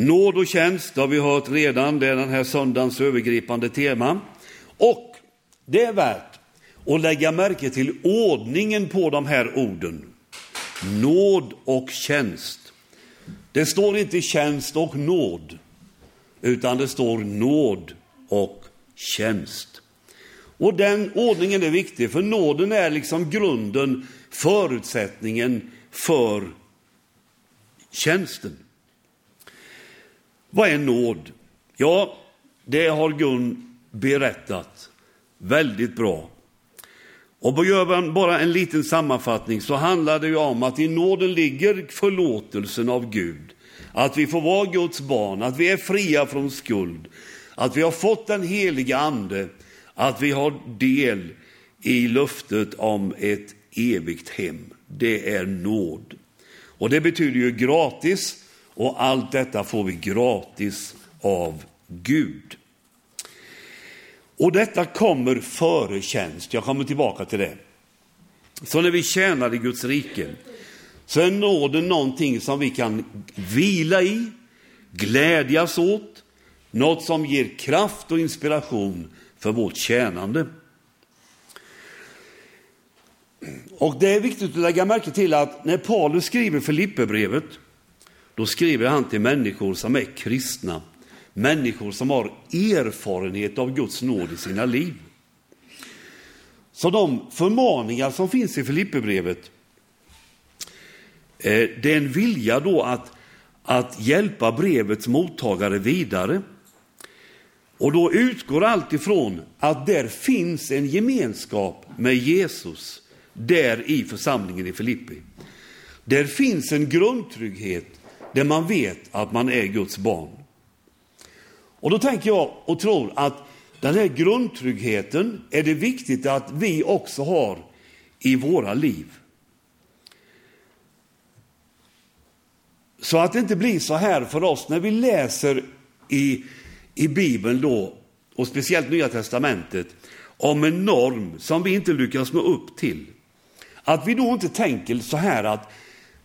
Nåd och tjänst har vi hört redan, det är den här söndagens övergripande tema. Och det är värt att lägga märke till ordningen på de här orden. Nåd och tjänst. Det står inte tjänst och nåd, utan det står nåd och tjänst. Och den ordningen är viktig, för nåden är liksom grunden, förutsättningen för tjänsten. Vad är nåd? Ja, det har Gun berättat väldigt bra. Och gör man bara en liten sammanfattning så handlar det ju om att i nåden ligger förlåtelsen av Gud. Att vi får vara Guds barn, att vi är fria från skuld, att vi har fått den heliga Ande, att vi har del i löftet om ett evigt hem. Det är nåd. Och det betyder ju gratis, och allt detta får vi gratis av Gud. Och detta kommer före tjänst. Jag kommer tillbaka till det. Så när vi tjänar i Guds rike så är nåden någonting som vi kan vila i, glädjas åt, något som ger kraft och inspiration för vårt tjänande. Och det är viktigt att lägga märke till att när Paulus skriver Filipperbrevet, då skriver han till människor som är kristna, människor som har erfarenhet av Guds nåd i sina liv. Så de förmaningar som finns i Filipperbrevet, eh, det är en vilja då att, att hjälpa brevets mottagare vidare. Och då utgår allt ifrån att där finns en gemenskap med Jesus, där i församlingen i Filippi. Där finns en grundtrygghet där man vet att man är Guds barn. Och då tänker jag och tror att den här grundtryggheten är det viktigt att vi också har i våra liv. Så att det inte blir så här för oss när vi läser i, i Bibeln då, och speciellt Nya Testamentet, om en norm som vi inte lyckas nå upp till. Att vi då inte tänker så här att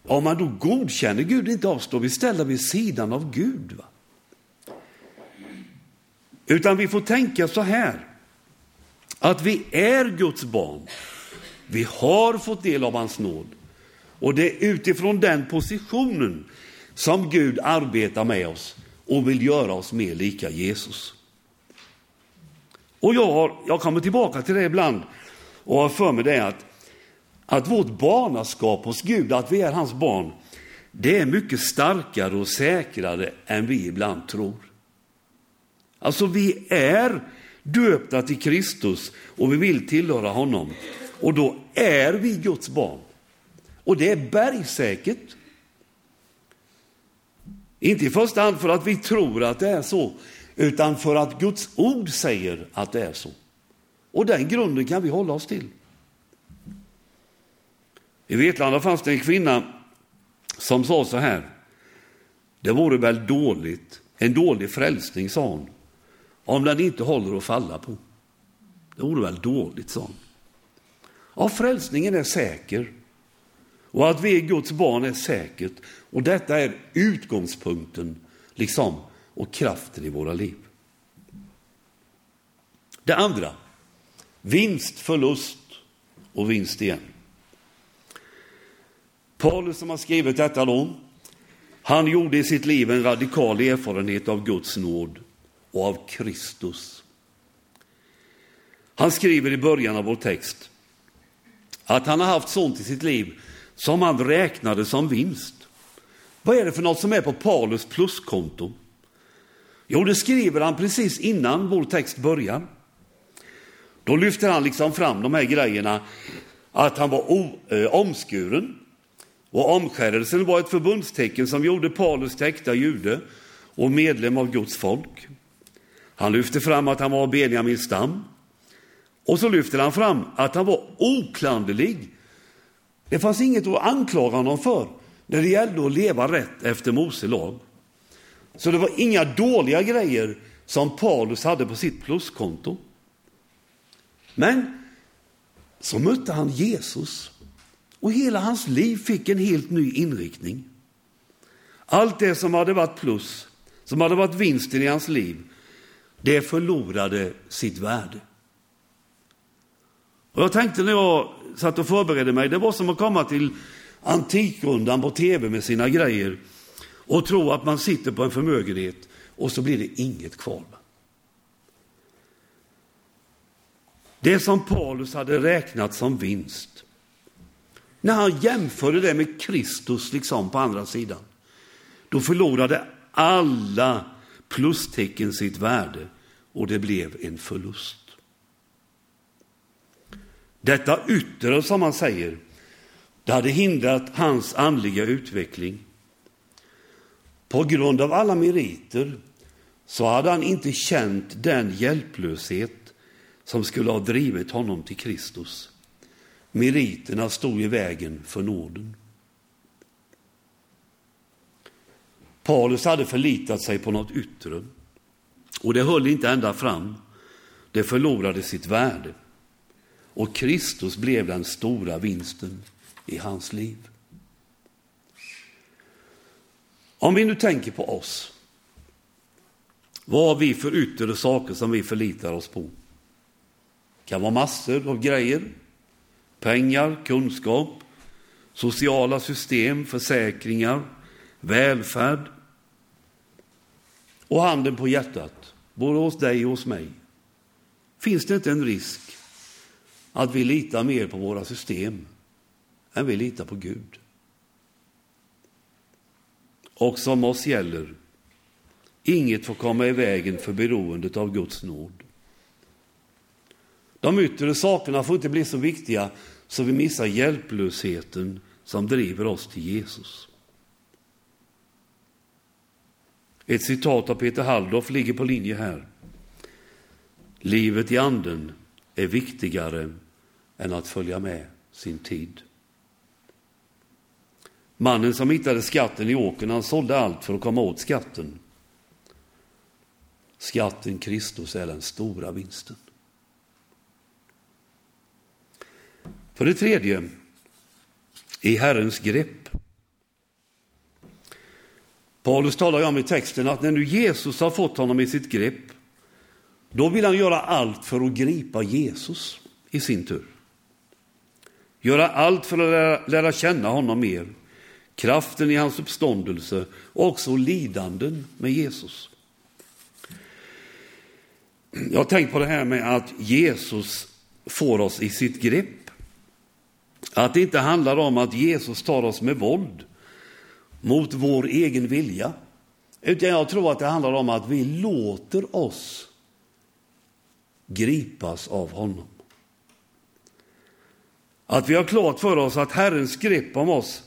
om man då godkänner Gud inte oss, då vi ställda vid sidan av Gud. Va? Utan vi får tänka så här, att vi är Guds barn. Vi har fått del av hans nåd. Och det är utifrån den positionen som Gud arbetar med oss och vill göra oss mer lika Jesus. Och jag, har, jag kommer tillbaka till det ibland och har för mig det att, att vårt barnaskap hos Gud, att vi är hans barn, det är mycket starkare och säkrare än vi ibland tror. Alltså vi är döpta till Kristus och vi vill tillhöra honom. Och då är vi Guds barn. Och det är bergsäkert. Inte i första hand för att vi tror att det är så, utan för att Guds ord säger att det är så. Och den grunden kan vi hålla oss till. I Vetlanda fanns det en kvinna som sa så här. Det vore väl dåligt, en dålig frälsning, sa hon, om den inte håller att falla på. Det vore väl dåligt, sa hon. Ja, frälsningen är säker. Och att vi är Guds barn är säkert. Och detta är utgångspunkten, liksom, och kraften i våra liv. Det andra, vinst, förlust och vinst igen. Paulus som har skrivit detta då, han gjorde i sitt liv en radikal erfarenhet av Guds nåd och av Kristus. Han skriver i början av vår text att han har haft sånt i sitt liv som han räknade som vinst. Vad är det för något som är på Paulus pluskonto? Jo, det skriver han precis innan vår text börjar. Då lyfter han liksom fram de här grejerna, att han var o, eh, omskuren. Och omskärelsen var ett förbundstecken som gjorde Paulus till äkta jude och medlem av Guds folk. Han lyfte fram att han var Benjamins stam. Och så lyfter han fram att han var oklanderlig. Det fanns inget att anklaga honom för när det gällde att leva rätt efter Mose lag. Så det var inga dåliga grejer som Paulus hade på sitt pluskonto. Men så mötte han Jesus och hela hans liv fick en helt ny inriktning. Allt det som hade varit plus som hade varit vinsten i hans liv, det förlorade sitt värde. Och jag tänkte när jag satt och förberedde mig, det var som att komma till Antikrundan på tv med sina grejer och tro att man sitter på en förmögenhet och så blir det inget kvar. Det som Paulus hade räknat som vinst, när han jämförde det med Kristus liksom på andra sidan, då förlorade alla plustecken sitt värde och det blev en förlust. Detta yttre, som man säger, det hade hindrat hans andliga utveckling. På grund av alla meriter så hade han inte känt den hjälplöshet som skulle ha drivit honom till Kristus. Meriterna stod i vägen för nåden. Paulus hade förlitat sig på något yttre och det höll inte ända fram. Det förlorade sitt värde och Kristus blev den stora vinsten i hans liv. Om vi nu tänker på oss, vad har vi för yttre saker som vi förlitar oss på? Det kan vara massor av grejer, pengar, kunskap, sociala system, försäkringar, välfärd. Och handen på hjärtat, både hos dig och hos mig. Finns det inte en risk att vi litar mer på våra system än vi litar på Gud? Och som oss gäller, inget får komma i vägen för beroendet av Guds nåd. De yttre sakerna får inte bli så viktiga så vi missar hjälplösheten som driver oss till Jesus. Ett citat av Peter Halldorf ligger på linje här. Livet i anden är viktigare än att följa med sin tid. Mannen som hittade skatten i åkern, han sålde allt för att komma åt skatten. Skatten Kristus är den stora vinsten. För det tredje, i Herrens grepp. Paulus talar ju om i texten att när nu Jesus har fått honom i sitt grepp, då vill han göra allt för att gripa Jesus i sin tur. Göra allt för att lära, lära känna honom mer, kraften i hans uppståndelse och också lidanden med Jesus. Jag har tänkt på det här med att Jesus får oss i sitt grepp. Att det inte handlar om att Jesus tar oss med våld mot vår egen vilja. Utan jag tror att det handlar om att vi låter oss gripas av honom. Att vi har klart för oss att Herrens grepp om oss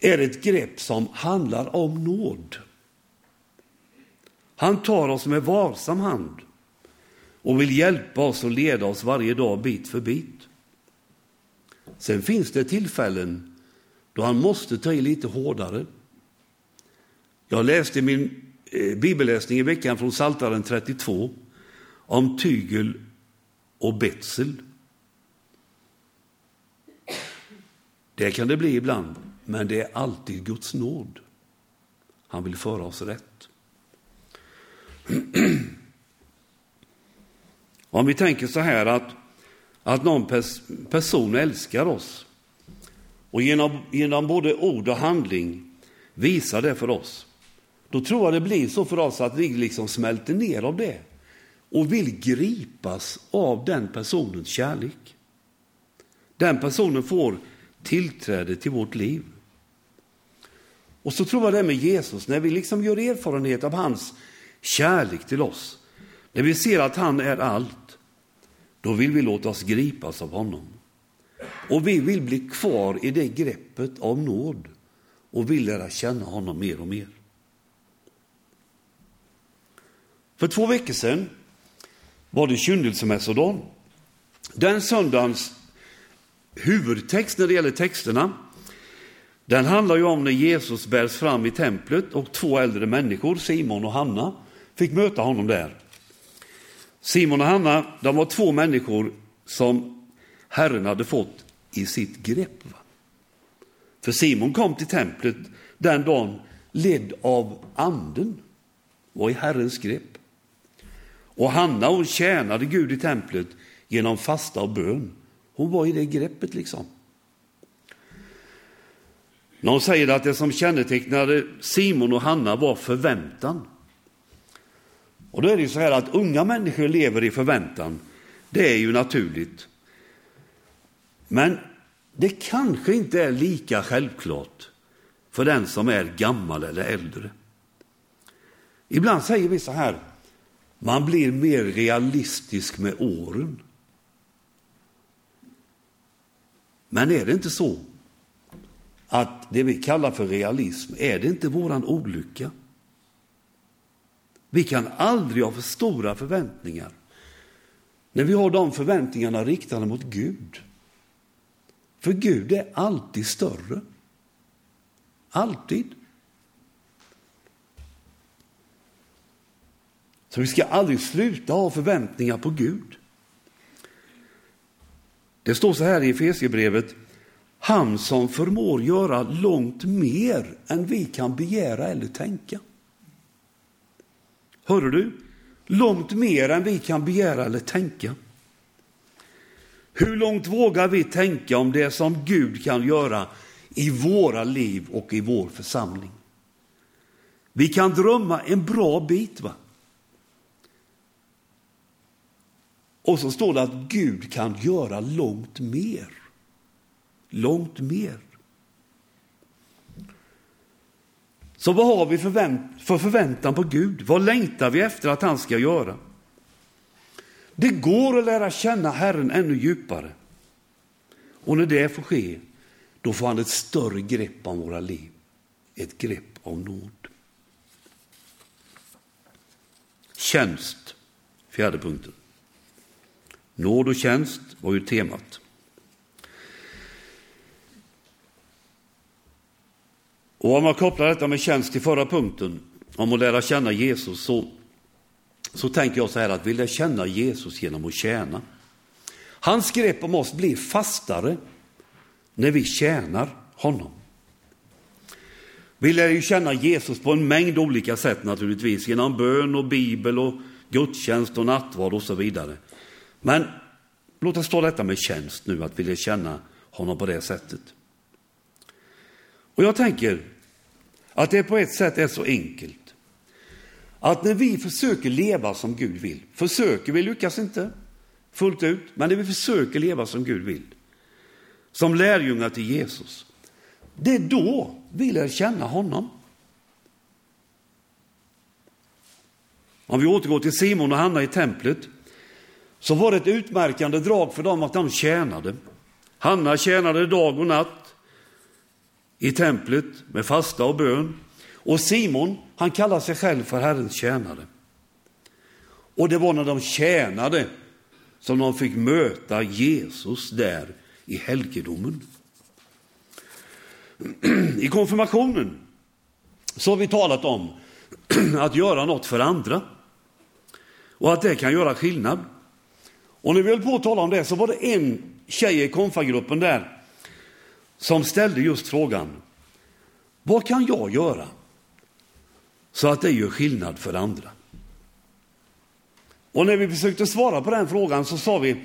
är ett grepp som handlar om nåd. Han tar oss med varsam hand och vill hjälpa oss och leda oss varje dag bit för bit. Sen finns det tillfällen då han måste ta i lite hårdare. Jag läste min eh, bibelläsning i veckan från Saltaren 32 om tygel och betsel. Det kan det bli ibland, men det är alltid Guds nåd. Han vill föra oss rätt. Om vi tänker så här att, att någon pers person älskar oss och genom, genom både ord och handling visar det för oss, då tror jag det blir så för oss att vi liksom smälter ner av det och vill gripas av den personens kärlek. Den personen får tillträde till vårt liv. Och så tror jag det med Jesus, när vi liksom gör erfarenhet av hans kärlek till oss, när vi ser att han är allt, då vill vi låta oss gripas av honom. Och vi vill bli kvar i det greppet av nåd och vill lära känna honom mer och mer. För två veckor sedan var det kyndelsemässodagen. Den söndagens huvudtext när det gäller texterna, den handlar ju om när Jesus bärs fram i templet och två äldre människor, Simon och Hanna, fick möta honom där. Simon och Hanna, de var två människor som Herren hade fått i sitt grepp. För Simon kom till templet den dagen ledd av anden. var i Herrens grepp. Och Hanna hon tjänade Gud i templet genom fasta och bön. Hon var i det greppet liksom. Någon säger att det som kännetecknade Simon och Hanna var förväntan. Och då är det så här att unga människor lever i förväntan. Det är ju naturligt. Men det kanske inte är lika självklart för den som är gammal eller äldre. Ibland säger vi så här, man blir mer realistisk med åren. Men är det inte så att det vi kallar för realism, är det inte våran olycka? Vi kan aldrig ha för stora förväntningar när vi har de förväntningarna riktade mot Gud. För Gud är alltid större. Alltid. Så vi ska aldrig sluta ha förväntningar på Gud. Det står så här i Efesierbrevet, han som förmår göra långt mer än vi kan begära eller tänka. Hör du? Långt mer än vi kan begära eller tänka. Hur långt vågar vi tänka om det som Gud kan göra i våra liv och i vår församling? Vi kan drömma en bra bit. va? Och så står det att Gud kan göra långt mer. Långt mer. Så vad har vi för förväntan på Gud? Vad längtar vi efter att han ska göra? Det går att lära känna Herren ännu djupare. Och när det får ske, då får han ett större grepp om våra liv. Ett grepp om nåd. Tjänst, fjärde punkten. Nåd och tjänst var ju temat. Och om man kopplar detta med tjänst till förra punkten, om att lära känna Jesus, så, så tänker jag så här att vi lär känna Jesus genom att tjäna. Hans grepp om oss blir fastare när vi tjänar honom. Vi lär ju känna Jesus på en mängd olika sätt naturligtvis, genom bön och bibel och gudstjänst och nattvard och så vidare. Men låt oss ta detta med tjänst nu, att vi lär känna honom på det sättet. Och jag tänker att det på ett sätt är så enkelt. Att när vi försöker leva som Gud vill, försöker, vi lyckas inte fullt ut, men när vi försöker leva som Gud vill, som lärjungar till Jesus, det är då vi lär känna honom. Om vi återgår till Simon och Hanna i templet, så var det ett utmärkande drag för dem att de tjänade. Hanna tjänade dag och natt i templet med fasta och bön. Och Simon, han kallar sig själv för Herrens tjänare. Och det var när de tjänade som de fick möta Jesus där i helgedomen. I konfirmationen så har vi talat om att göra något för andra och att det kan göra skillnad. Och när vi höll på att tala om det så var det en tjej i konfagruppen där som ställde just frågan, vad kan jag göra så att det gör skillnad för andra? Och när vi försökte svara på den frågan så sa vi,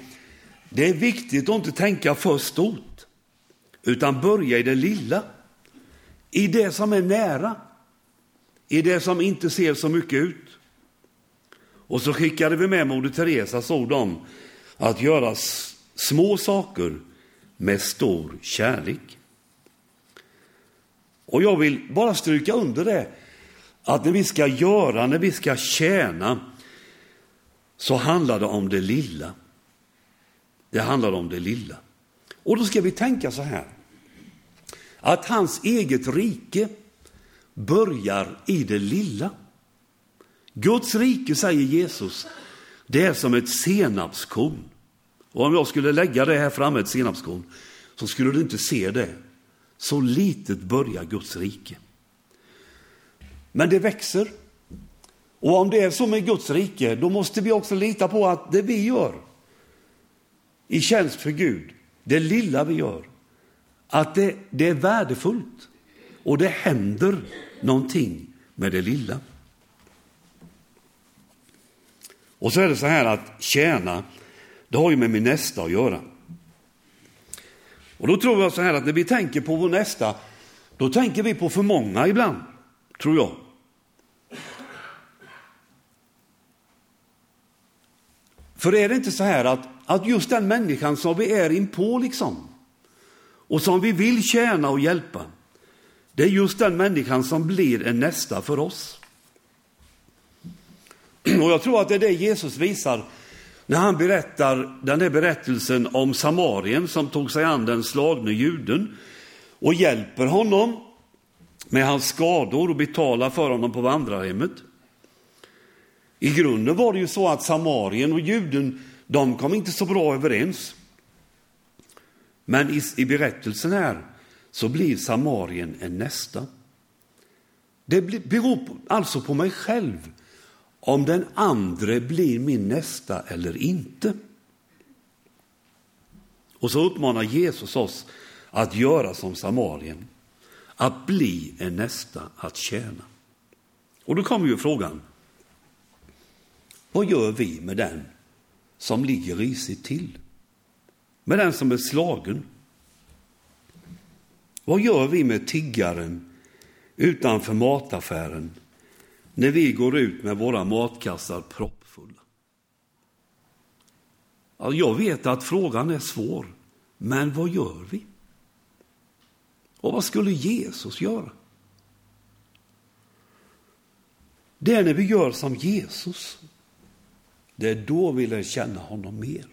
det är viktigt att inte tänka för stort, utan börja i det lilla, i det som är nära, i det som inte ser så mycket ut. Och så skickade vi med Moder Teresas ord om att göra små saker med stor kärlek. Och jag vill bara stryka under det, att när vi ska göra, när vi ska tjäna, så handlar det om det lilla. Det handlar om det lilla. Och då ska vi tänka så här, att hans eget rike börjar i det lilla. Guds rike, säger Jesus, det är som ett senapskorn. Och om jag skulle lägga det här framme, ett senapskorn, så skulle du inte se det. Så litet börjar Guds rike. Men det växer. Och om det är så med Guds rike, då måste vi också lita på att det vi gör i tjänst för Gud, det lilla vi gör, att det, det är värdefullt och det händer någonting med det lilla. Och så är det så här att tjäna, det har ju med min nästa att göra. Och då tror jag så här att när vi tänker på vår nästa, då tänker vi på för många ibland, tror jag. För är det inte så här att, att just den människan som vi är inpå liksom, och som vi vill tjäna och hjälpa, det är just den människan som blir en nästa för oss. Och jag tror att det är det Jesus visar när han berättar den där berättelsen om Samarien som tog sig an den slagne juden och hjälper honom med hans skador och betalar för honom på vandrarhemmet. I grunden var det ju så att Samarien och juden, de kom inte så bra överens. Men i, i berättelsen här så blir Samarien en nästa. Det beror alltså på mig själv om den andre blir min nästa eller inte. Och så uppmanar Jesus oss att göra som Samarien, att bli en nästa att tjäna. Och då kommer ju frågan, vad gör vi med den som ligger risigt till? Med den som är slagen? Vad gör vi med tiggaren utanför mataffären när vi går ut med våra matkassar proppfulla? Ja, jag vet att frågan är svår, men vad gör vi? Och vad skulle Jesus göra? Det är när vi gör som Jesus. Det är då vi lär känna honom mer.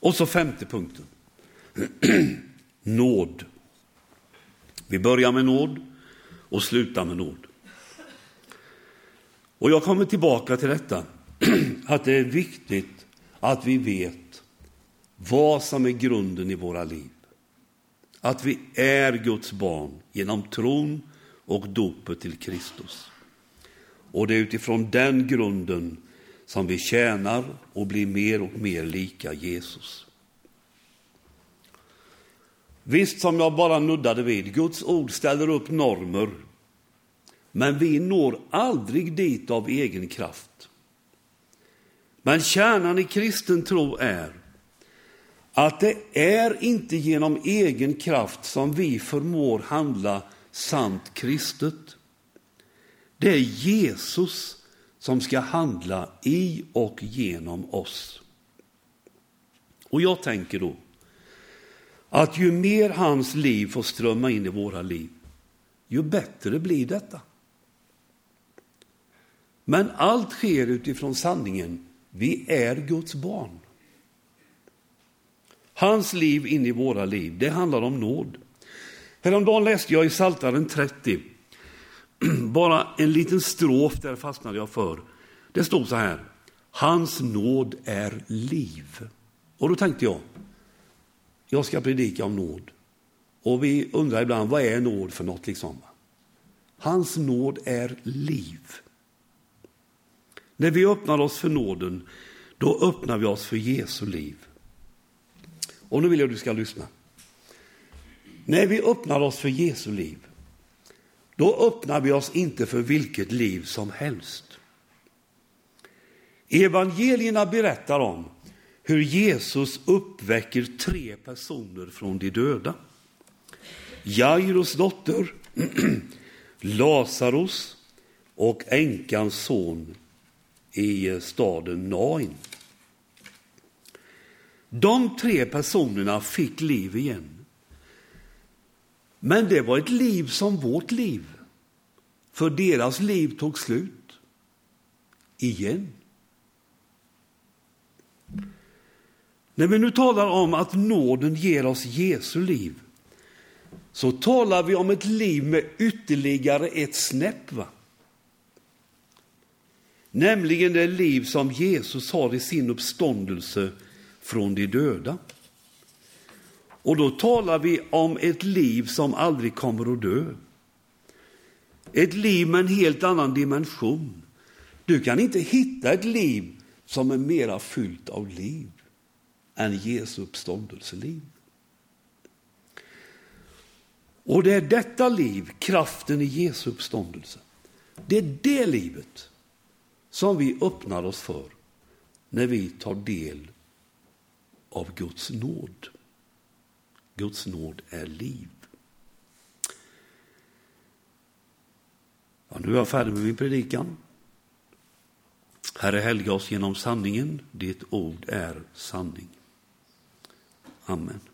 Och så femte punkten. nåd. Vi börjar med nåd och sluta med nåd. Och jag kommer tillbaka till detta, att det är viktigt att vi vet vad som är grunden i våra liv. Att vi är Guds barn genom tron och dopet till Kristus. Och det är utifrån den grunden som vi tjänar och blir mer och mer lika Jesus. Visst, som jag bara nuddade vid, Guds ord ställer upp normer. Men vi når aldrig dit av egen kraft. Men kärnan i kristen tro är att det är inte genom egen kraft som vi förmår handla sant kristet. Det är Jesus som ska handla i och genom oss. Och jag tänker då att ju mer hans liv får strömma in i våra liv, ju bättre blir detta. Men allt sker utifrån sanningen, vi är Guds barn. Hans liv in i våra liv, det handlar om nåd. Häromdagen läste jag i Saltaren 30, bara en liten strof där fastnade jag för. Det stod så här, hans nåd är liv. Och då tänkte jag, jag ska predika om nåd. Och vi undrar ibland, vad är nåd för något? Liksom? Hans nåd är liv. När vi öppnar oss för nåden, då öppnar vi oss för Jesu liv. Och nu vill jag att du ska lyssna. När vi öppnar oss för Jesu liv, då öppnar vi oss inte för vilket liv som helst. Evangelierna berättar om hur Jesus uppväcker tre personer från de döda. Jairos dotter, Lazarus och änkans son i staden Nain. De tre personerna fick liv igen. Men det var ett liv som vårt liv, för deras liv tog slut. Igen. När vi nu talar om att nåden ger oss Jesu liv, så talar vi om ett liv med ytterligare ett snäpp. Va? Nämligen det liv som Jesus har i sin uppståndelse från de döda. Och då talar vi om ett liv som aldrig kommer att dö. Ett liv med en helt annan dimension. Du kan inte hitta ett liv som är mera fyllt av liv än Jesu uppståndelseliv. Och det är detta liv, kraften i Jesu uppståndelse, Det är det livet som vi öppnar oss för när vi tar del av Guds nåd. Guds nåd är liv. Ja, nu är jag färdig med min predikan. Herre, helga oss genom sanningen. Ditt ord är sanning. Amen.